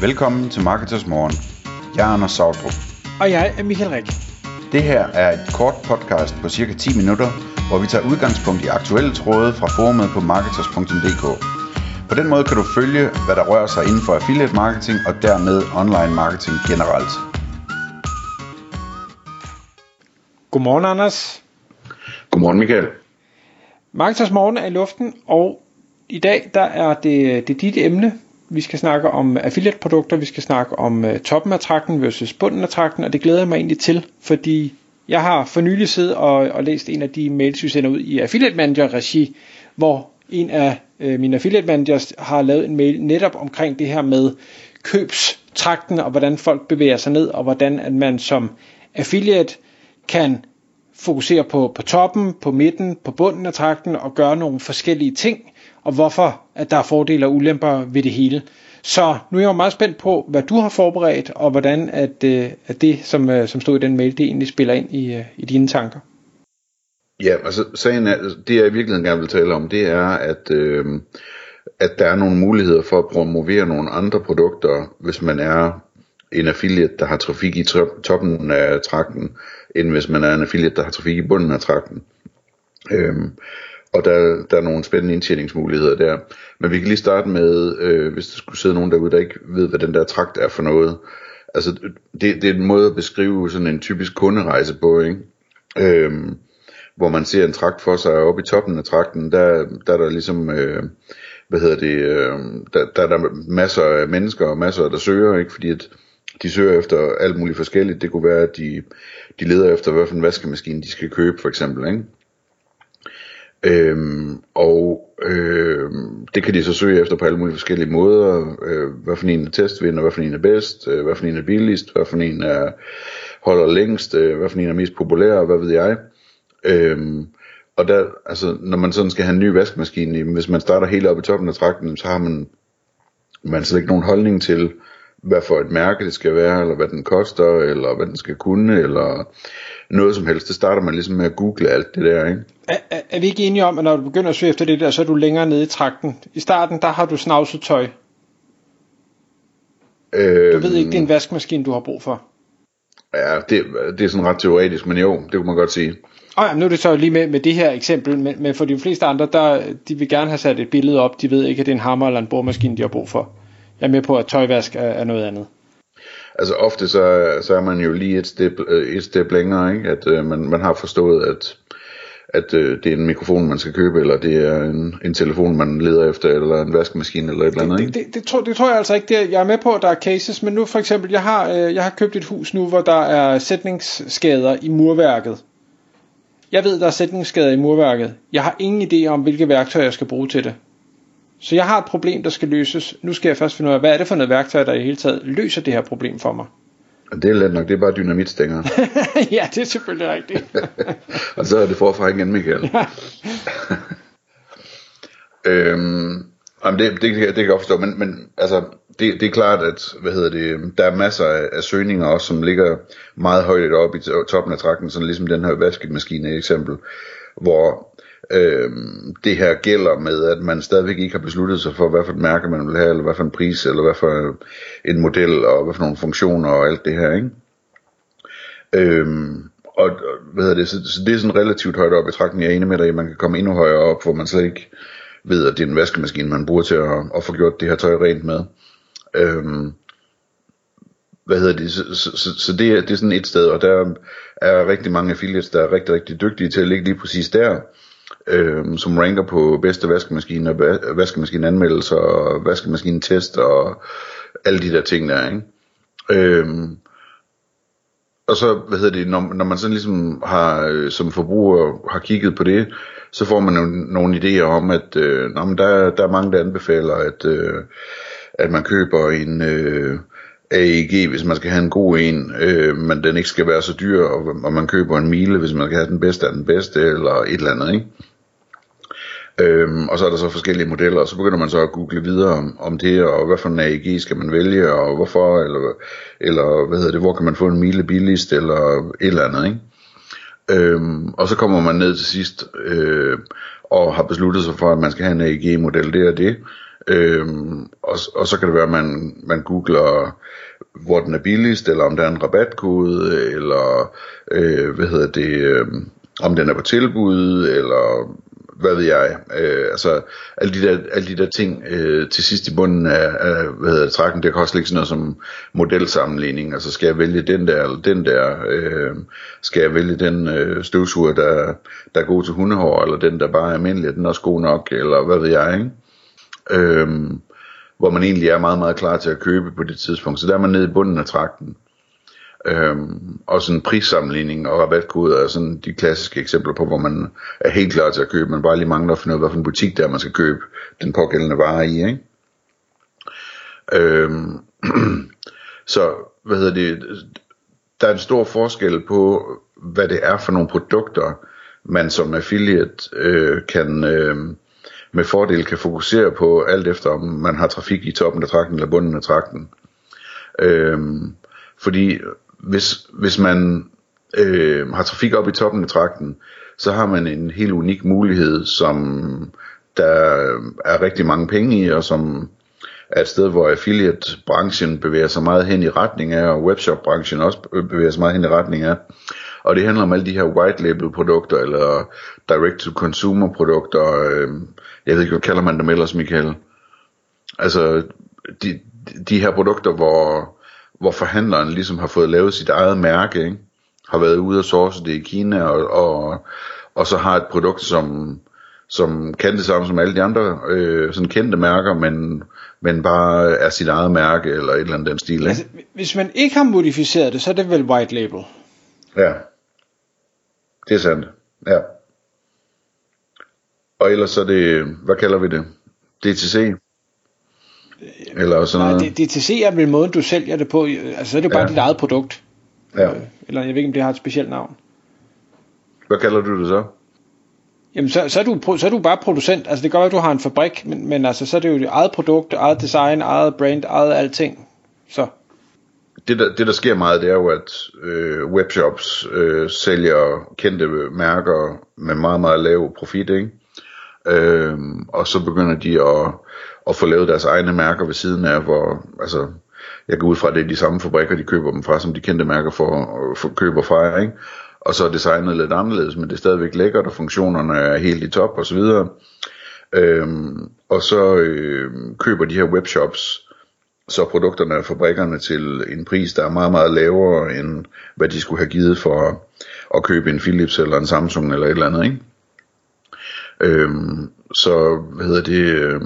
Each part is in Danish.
Velkommen til Marketers Morgen. Jeg er Anders Sautrup. Og jeg er Michael Rik. Det her er et kort podcast på cirka 10 minutter, hvor vi tager udgangspunkt i aktuelle tråde fra forumet på marketers.dk. På den måde kan du følge, hvad der rører sig inden for affiliate marketing og dermed online marketing generelt. Godmorgen, Anders. Godmorgen, Michael. Marketers Morgen er i luften, og i dag der er det, det er dit emne. Vi skal snakke om affiliate-produkter, vi skal snakke om uh, toppen af trakten versus bunden af trakten, og det glæder jeg mig egentlig til, fordi jeg har for nylig siddet og, og læst en af de mails, vi sender ud i Affiliate Manager-regi, hvor en af uh, mine affiliate managers har lavet en mail netop omkring det her med købstrakten, og hvordan folk bevæger sig ned, og hvordan at man som affiliate kan fokusere på, på toppen, på midten, på bunden af trakten og gøre nogle forskellige ting, og hvorfor at der er fordele og ulemper ved det hele. Så nu er jeg jo meget spændt på, hvad du har forberedt, og hvordan at, øh, at det, som, øh, som stod i den mail, det egentlig spiller ind i, øh, i dine tanker. Ja, altså sagen er, altså, det jeg i virkeligheden gerne vil tale om, det er, at, øh, at der er nogle muligheder for at promovere nogle andre produkter, hvis man er en affiliate, der har trafik i toppen af trakten, end hvis man er en affiliate, der har trafik i bunden af trakten. Øhm, og der, der er nogle spændende indtjeningsmuligheder der. Men vi kan lige starte med, øh, hvis der skulle sidde nogen derude, der ikke ved, hvad den der trakt er for noget. Altså, det, det er en måde at beskrive sådan en typisk kunderejse på, ikke? Øhm, hvor man ser en trakt for sig oppe i toppen af trakten, der, der er der ligesom, øh, hvad hedder det, øh, der, der er der masser af mennesker og masser, der søger, ikke? Fordi at de søger efter alt muligt forskelligt. Det kunne være, at de, de leder efter, hvad for en vaskemaskine de skal købe, for eksempel, ikke? Øhm, og øhm, det kan de så søge efter på alle mulige forskellige måder. Øh, hvad for en er testvinder, hvad for en er bedst, øh, hvad for en er billigst, hvad for en er holder længst, øh, hvad for en er mest populær, hvad ved jeg. Øhm, og der, altså, når man sådan skal have en ny vaskemaskine, hvis man starter helt oppe i toppen af trakten, så har man, man slet ikke nogen holdning til, hvad for et mærke det skal være, eller hvad den koster, eller hvad den skal kunne, eller noget som helst. Det starter man ligesom med at google alt det der, ikke? Er, er, er vi ikke enige om, at når du begynder at søge efter det der, så er du længere nede i trakten? I starten, der har du snavset tøj. Øhm, du ved ikke, det er en vaskemaskine, du har brug for. Ja, det, det er sådan ret teoretisk, men jo, det kunne man godt sige. Og ja, nu er det så lige med, med det her eksempel, men, men for de fleste andre, der, de vil gerne have sat et billede op, de ved ikke, at det er en hammer eller en boremaskine, de har brug for. Jeg er med på, at tøjvask er, er noget andet. Altså ofte så, så er man jo lige et step, øh, et step længere, ikke? at øh, man, man har forstået, at, at øh, det er en mikrofon, man skal købe, eller det er en, en telefon, man leder efter, eller en vaskemaskine, eller et eller andet. Ikke? Det, det, det, tror, det tror jeg altså ikke. Det, jeg er med på, at der er cases, men nu for eksempel, jeg har, øh, jeg har købt et hus nu, hvor der er sætningsskader i murværket. Jeg ved, der er sætningsskader i murværket. Jeg har ingen idé om, hvilke værktøjer jeg skal bruge til det. Så jeg har et problem, der skal løses. Nu skal jeg først finde ud af, hvad er det for noget værktøj, der i hele taget løser det her problem for mig. Det er let nok, det er bare dynamitstænger. ja, det er selvfølgelig rigtigt. og så er det forfra igen, Michael. Ja. øhm, jamen det, det, det, det kan jeg godt forstå, men, men altså, det, det er klart, at hvad hedder det, der er masser af, af søgninger også, som ligger meget højt oppe i toppen af trakten, sådan ligesom den her vaskemaskine eksempel, hvor øh, det her gælder med, at man stadigvæk ikke har besluttet sig for, hvad for et mærke man vil have, eller hvad for en pris, eller hvad for en model, og hvad for nogle funktioner og alt det her, ikke? Øhm, og hvad hedder det, så, så det er sådan relativt højt op i trakten. Jeg er enig med dig, at man kan komme endnu højere op, hvor man slet ikke ved, at det er en vaskemaskine, man bruger til at, at få gjort det her tøj rent med. Øhm, hvad hedder det, så, så, så, så det, er, det er sådan et sted, og der er rigtig mange affiliates, der er rigtig, rigtig dygtige til at ligge lige præcis der, øh, som ranker på bedste vaskemaskine og vaskemaskineanmeldelser og vaskemaskine-test og alle de der ting der, ikke? Øh, og så, hvad hedder det, når, når man sådan ligesom har, øh, som forbruger har kigget på det, så får man jo nogle idéer om, at øh, nå, men der, der er mange, der anbefaler, at, øh, at man køber en øh, AEG, hvis man skal have en god en, øh, men den ikke skal være så dyr, og, og man køber en mile, hvis man skal have den bedste af den bedste, eller et eller andet, ikke? Øhm, og så er der så forskellige modeller, og så begynder man så at google videre om, om det, og hvad for en AEG skal man vælge, og hvorfor, eller, eller hvad hedder det, hvor kan man få en mile billigst, eller et eller andet, ikke? Øhm, og så kommer man ned til sidst, øh, og har besluttet sig for, at man skal have en AEG-model, det er det. Øhm, og, og så kan det være, at man, man googler, hvor den er billigst, eller om der er en rabatkode, eller øh, hvad hedder det, øh, om den er på tilbud, eller hvad ved jeg, øh, altså alle de der, alle de der ting øh, til sidst i bunden af, af hvad hedder det, trakken, det kan også ligge sådan noget som modelsammenligning, altså skal jeg vælge den der, eller den der, øh, skal jeg vælge den øh, støvsuger, der, der er god til hundehår, eller den der bare er almindelig, den er også god nok, eller hvad ved jeg, ikke? Øh, hvor man egentlig er meget, meget klar til at købe på det tidspunkt, så der er man nede i bunden af trakten. Øhm, og sådan prissammenligning og rabatkoder er sådan de klassiske eksempler på, hvor man er helt klar til at købe, men bare lige mangler at finde ud af, hvilken butik der man skal købe den pågældende vare i. Ikke? Øhm, så, hvad hedder det, der er en stor forskel på, hvad det er for nogle produkter, man som affiliate øh, kan øh, med fordel kan fokusere på, alt efter om man har trafik i toppen af trakten eller bunden af trakten. Øhm, fordi hvis, hvis man øh, har trafik op i toppen af trakten, så har man en helt unik mulighed, som der er rigtig mange penge i, og som er et sted, hvor affiliate-branchen bevæger sig meget hen i retning af, og webshop-branchen også bevæger sig meget hen i retning af. Og det handler om alle de her white label produkter, eller direct-to-consumer produkter, øh, jeg ved ikke, hvad kalder man dem ellers, Michael? Altså, de, de her produkter, hvor hvor forhandleren ligesom har fået lavet sit eget mærke, ikke? har været ude og source det i Kina, og, og, og så har et produkt, som, som kan det samme som alle de andre øh, sådan kendte mærker, men, men bare er sit eget mærke, eller et eller andet den stil. Ikke? Altså, hvis man ikke har modificeret det, så er det vel white label? Ja, det er sandt, ja. Og ellers så er det, hvad kalder vi det? DTC? Eller sådan noget. Nej, DTC er vel måden, du sælger det på. Altså, så er det bare ja. dit eget produkt. Ja. Øh, eller jeg ved ikke, om det har et specielt navn. Hvad kalder du det så? Jamen, så, så, er du, så er du bare producent. Altså, det gør at du har en fabrik, men, men altså, så er det jo dit eget produkt, eget design, eget brand, eget alting. Så. Det der, det, der sker meget, det er jo, at øh, webshops øh, sælger kendte mærker med meget, meget lav profit, ikke? Øh, og så begynder de at at få lavet deres egne mærker ved siden af, hvor, altså, jeg går ud fra, at det er de samme fabrikker, de køber dem fra, som de kendte mærker for, for køber fra, ikke? Og så er designet lidt anderledes, men det er stadigvæk lækkert, og funktionerne er helt i top, og så videre. Øhm, og så øh, køber de her webshops, så produkterne af fabrikkerne til en pris, der er meget, meget lavere, end hvad de skulle have givet for at købe en Philips eller en Samsung eller et eller andet, ikke? Øhm, så hvad hedder det, øh,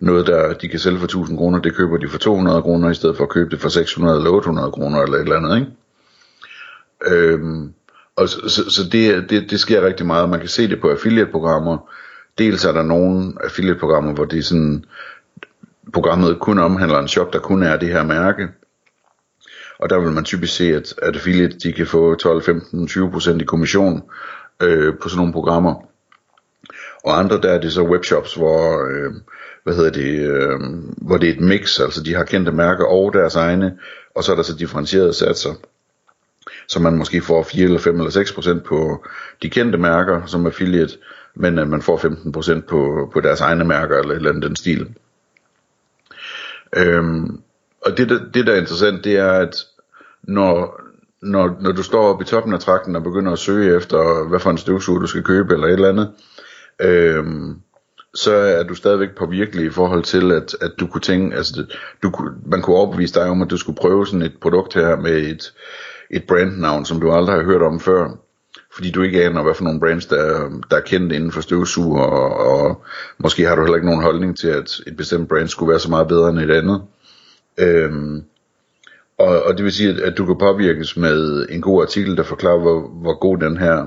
noget der de kan sælge for 1000 kroner, det køber de for 200 kroner, i stedet for at købe det for 600 eller 800 kroner eller et eller andet, ikke? Øhm, og så, så, så det, det, det sker rigtig meget, man kan se det på affiliate-programmer, dels er der nogle affiliate-programmer, hvor det er sådan, programmet kun omhandler en shop, der kun er det her mærke, og der vil man typisk se, at, at affiliate de kan få 12, 15, 20% i kommission øh, på sådan nogle programmer. Og andre der er det så webshops, hvor, øh, hvad hedder det, øh, hvor det er et mix, altså de har kendte mærker og deres egne, og så er der så differentierede satser. Så man måske får 4 eller 5 eller 6 procent på de kendte mærker som affiliate, men at man får 15 procent på, på deres egne mærker eller et eller andet den stil. Øhm, og det, der, det der er interessant, det er, at når, når, når du står oppe i toppen af trakten og begynder at søge efter, hvad for en støvsuger du skal købe eller et eller andet, øhm, så er du stadigvæk på virkelig i forhold til, at, at du kunne tænke, altså det, du, man kunne overbevise dig om, at du skulle prøve sådan et produkt her med et, et brandnavn, som du aldrig har hørt om før. Fordi du ikke aner, hvad for nogle brands, der, der er kendt inden for støvsuger, og, og måske har du heller ikke nogen holdning til, at et bestemt brand skulle være så meget bedre end et andet. Øhm, og, og det vil sige, at, at du kan påvirkes med en god artikel, der forklarer, hvor, hvor god den her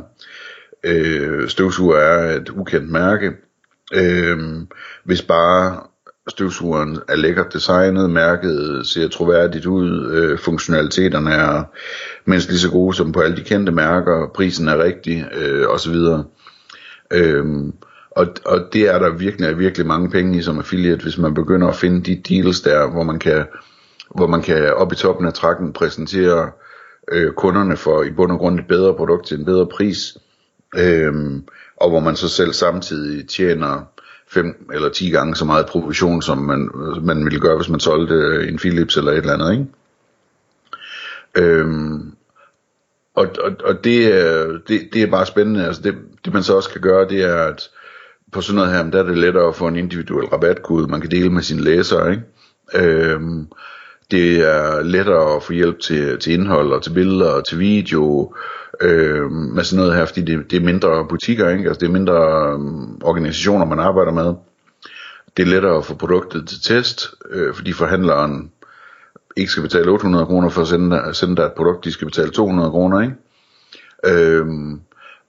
øh, støvsuger er et ukendt mærke. Øh, hvis bare støvsugeren er lækkert designet, mærket ser troværdigt ud, øh, funktionaliteterne er mindst lige så gode som på alle de kendte mærker, prisen er rigtig, øh, osv. Øhm, og, og det er der virkelig, virkelig mange penge i som affiliate, hvis man begynder at finde de deals der, hvor man kan, hvor man kan op i toppen af trakken præsentere øh, kunderne for i bund og grund et bedre produkt til en bedre pris, Øhm, og hvor man så selv samtidig tjener 5 eller 10 gange så meget provision, som man, man ville gøre, hvis man solgte øh, en Philips eller et eller andet, ikke? Øhm, og, og, og det, øh, det, det er bare spændende. Altså det, det man så også kan gøre, det er, at på sådan noget her, der er det lettere at få en individuel rabatkode, man kan dele med sine læsere. Ikke? Øhm, det er lettere at få hjælp til, til indhold og til billeder og til video øh, med sådan noget her, fordi det, det er mindre butikker, ikke? Altså det er mindre øh, organisationer, man arbejder med. Det er lettere at få produktet til test, øh, fordi forhandleren ikke skal betale 800 kroner for at sende, sende dig et produkt, de skal betale 200 kroner, ikke? Øhm,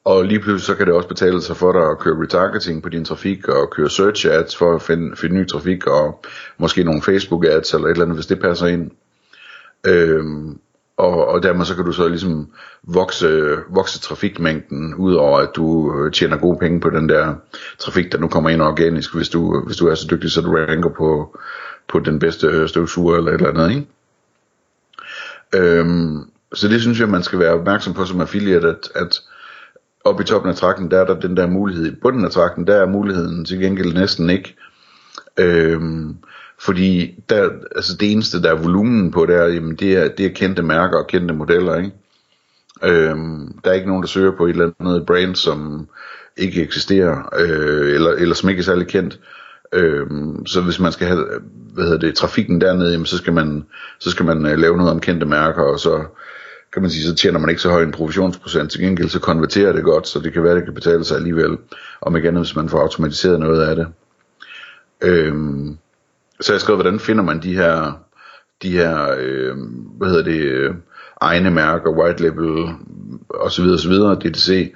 og lige pludselig så kan det også betale sig for dig at køre retargeting på din trafik, og køre search ads for at finde, finde ny trafik, og måske nogle Facebook ads eller et eller andet, hvis det passer ind. Øhm, og, og dermed så kan du så ligesom vokse, vokse trafikmængden, udover at du øh, tjener gode penge på den der trafik, der nu kommer ind organisk, hvis du, hvis du er så dygtig, så du ranker på, på den bedste øh, støvsuger eller et eller andet, ikke? Øhm, så det synes jeg, man skal være opmærksom på som affiliate, at, at oppe i toppen af trakten, der er der den der mulighed. I bunden af trakten, der er muligheden til gengæld næsten ikke. Øhm, fordi der, altså det eneste, der er volumen på, der, jamen det, er, det er kendte mærker og kendte modeller. Ikke? Øhm, der er ikke nogen, der søger på et eller andet brand, som ikke eksisterer, øh, eller, eller som ikke er særlig kendt. Øhm, så hvis man skal have hvad hedder det, trafikken dernede, jamen, så skal man, så skal man uh, lave noget om kendte mærker, og så kan man sige, så tjener man ikke så høj en provisionsprocent. Til gengæld så konverterer det godt, så det kan være, det kan betale sig alligevel. Om igen, hvis man får automatiseret noget af det. Øhm, så jeg skrev, hvordan finder man de her, de her øh, hvad hedder det, øh, egne mærker, white label, og så videre, og så videre, DTC.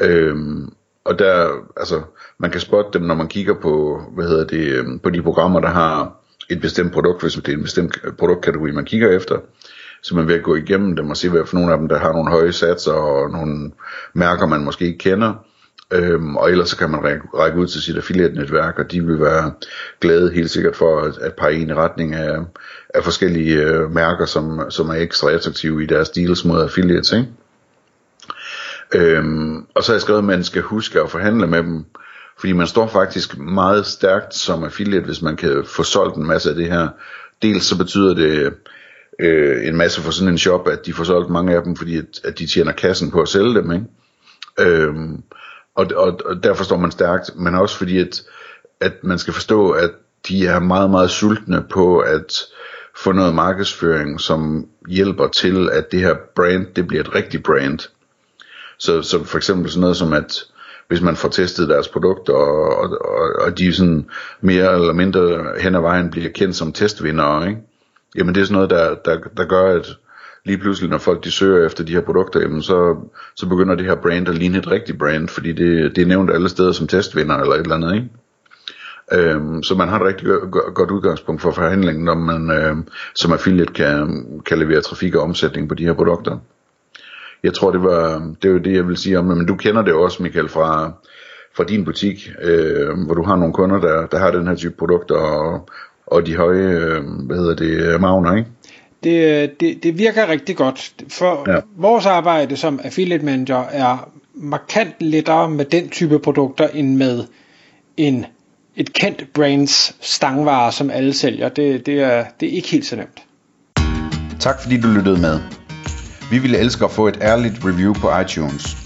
Øhm, og der, altså, man kan spotte dem, når man kigger på, hvad hedder det, øhm, på de programmer, der har et bestemt produkt, hvis det er en bestemt produktkategori, man kigger efter. Så man at gå igennem dem og se, hvad for nogle af dem, der har nogle høje satser og nogle mærker, man måske ikke kender. Øhm, og ellers så kan man række, række ud til sit affiliate-netværk, og de vil være glade helt sikkert for at, at pege en i retning af, af forskellige øh, mærker, som, som er ekstra attraktive i deres deals mod affiliates. Ikke? Øhm, og så har jeg skrevet, at man skal huske at forhandle med dem, fordi man står faktisk meget stærkt som affiliate, hvis man kan få solgt en masse af det her. Dels så betyder det øh, en masse for sådan en shop, at de får solgt mange af dem, fordi at, at de tjener kassen på at sælge dem. Ikke? Øhm, og, og, og derfor står man stærkt, men også fordi, at, at man skal forstå, at de er meget, meget sultne på at få noget markedsføring, som hjælper til, at det her brand, det bliver et rigtigt brand. Så, så for eksempel sådan noget som, at hvis man får testet deres produkter, og, og, og de sådan mere eller mindre hen ad vejen bliver kendt som testvinder, ikke? Jamen det er sådan noget, der, der, der gør, at lige pludselig, når folk de søger efter de her produkter, jamen så, så begynder det her brand at ligne et rigtigt brand, fordi det, det er nævnt alle steder som testvinder eller et eller andet, ikke? Øhm, så man har et rigtig godt, udgangspunkt for forhandlingen, når man øhm, som affiliate kan, kan levere trafik og omsætning på de her produkter jeg tror, det var det, var det jeg vil sige om men du kender det også, Michael, fra, fra din butik, øh, hvor du har nogle kunder, der, der har den her type produkter, og, og de høje, øh, hvad hedder det, magner, ikke? Det, det, det virker rigtig godt, for ja. vores arbejde som affiliate manager er markant lettere med den type produkter, end med en, et kendt brands stangvare, som alle sælger. Det, det, er, det er ikke helt så nemt. Tak fordi du lyttede med. Vi ville elske at få et ærligt review på iTunes.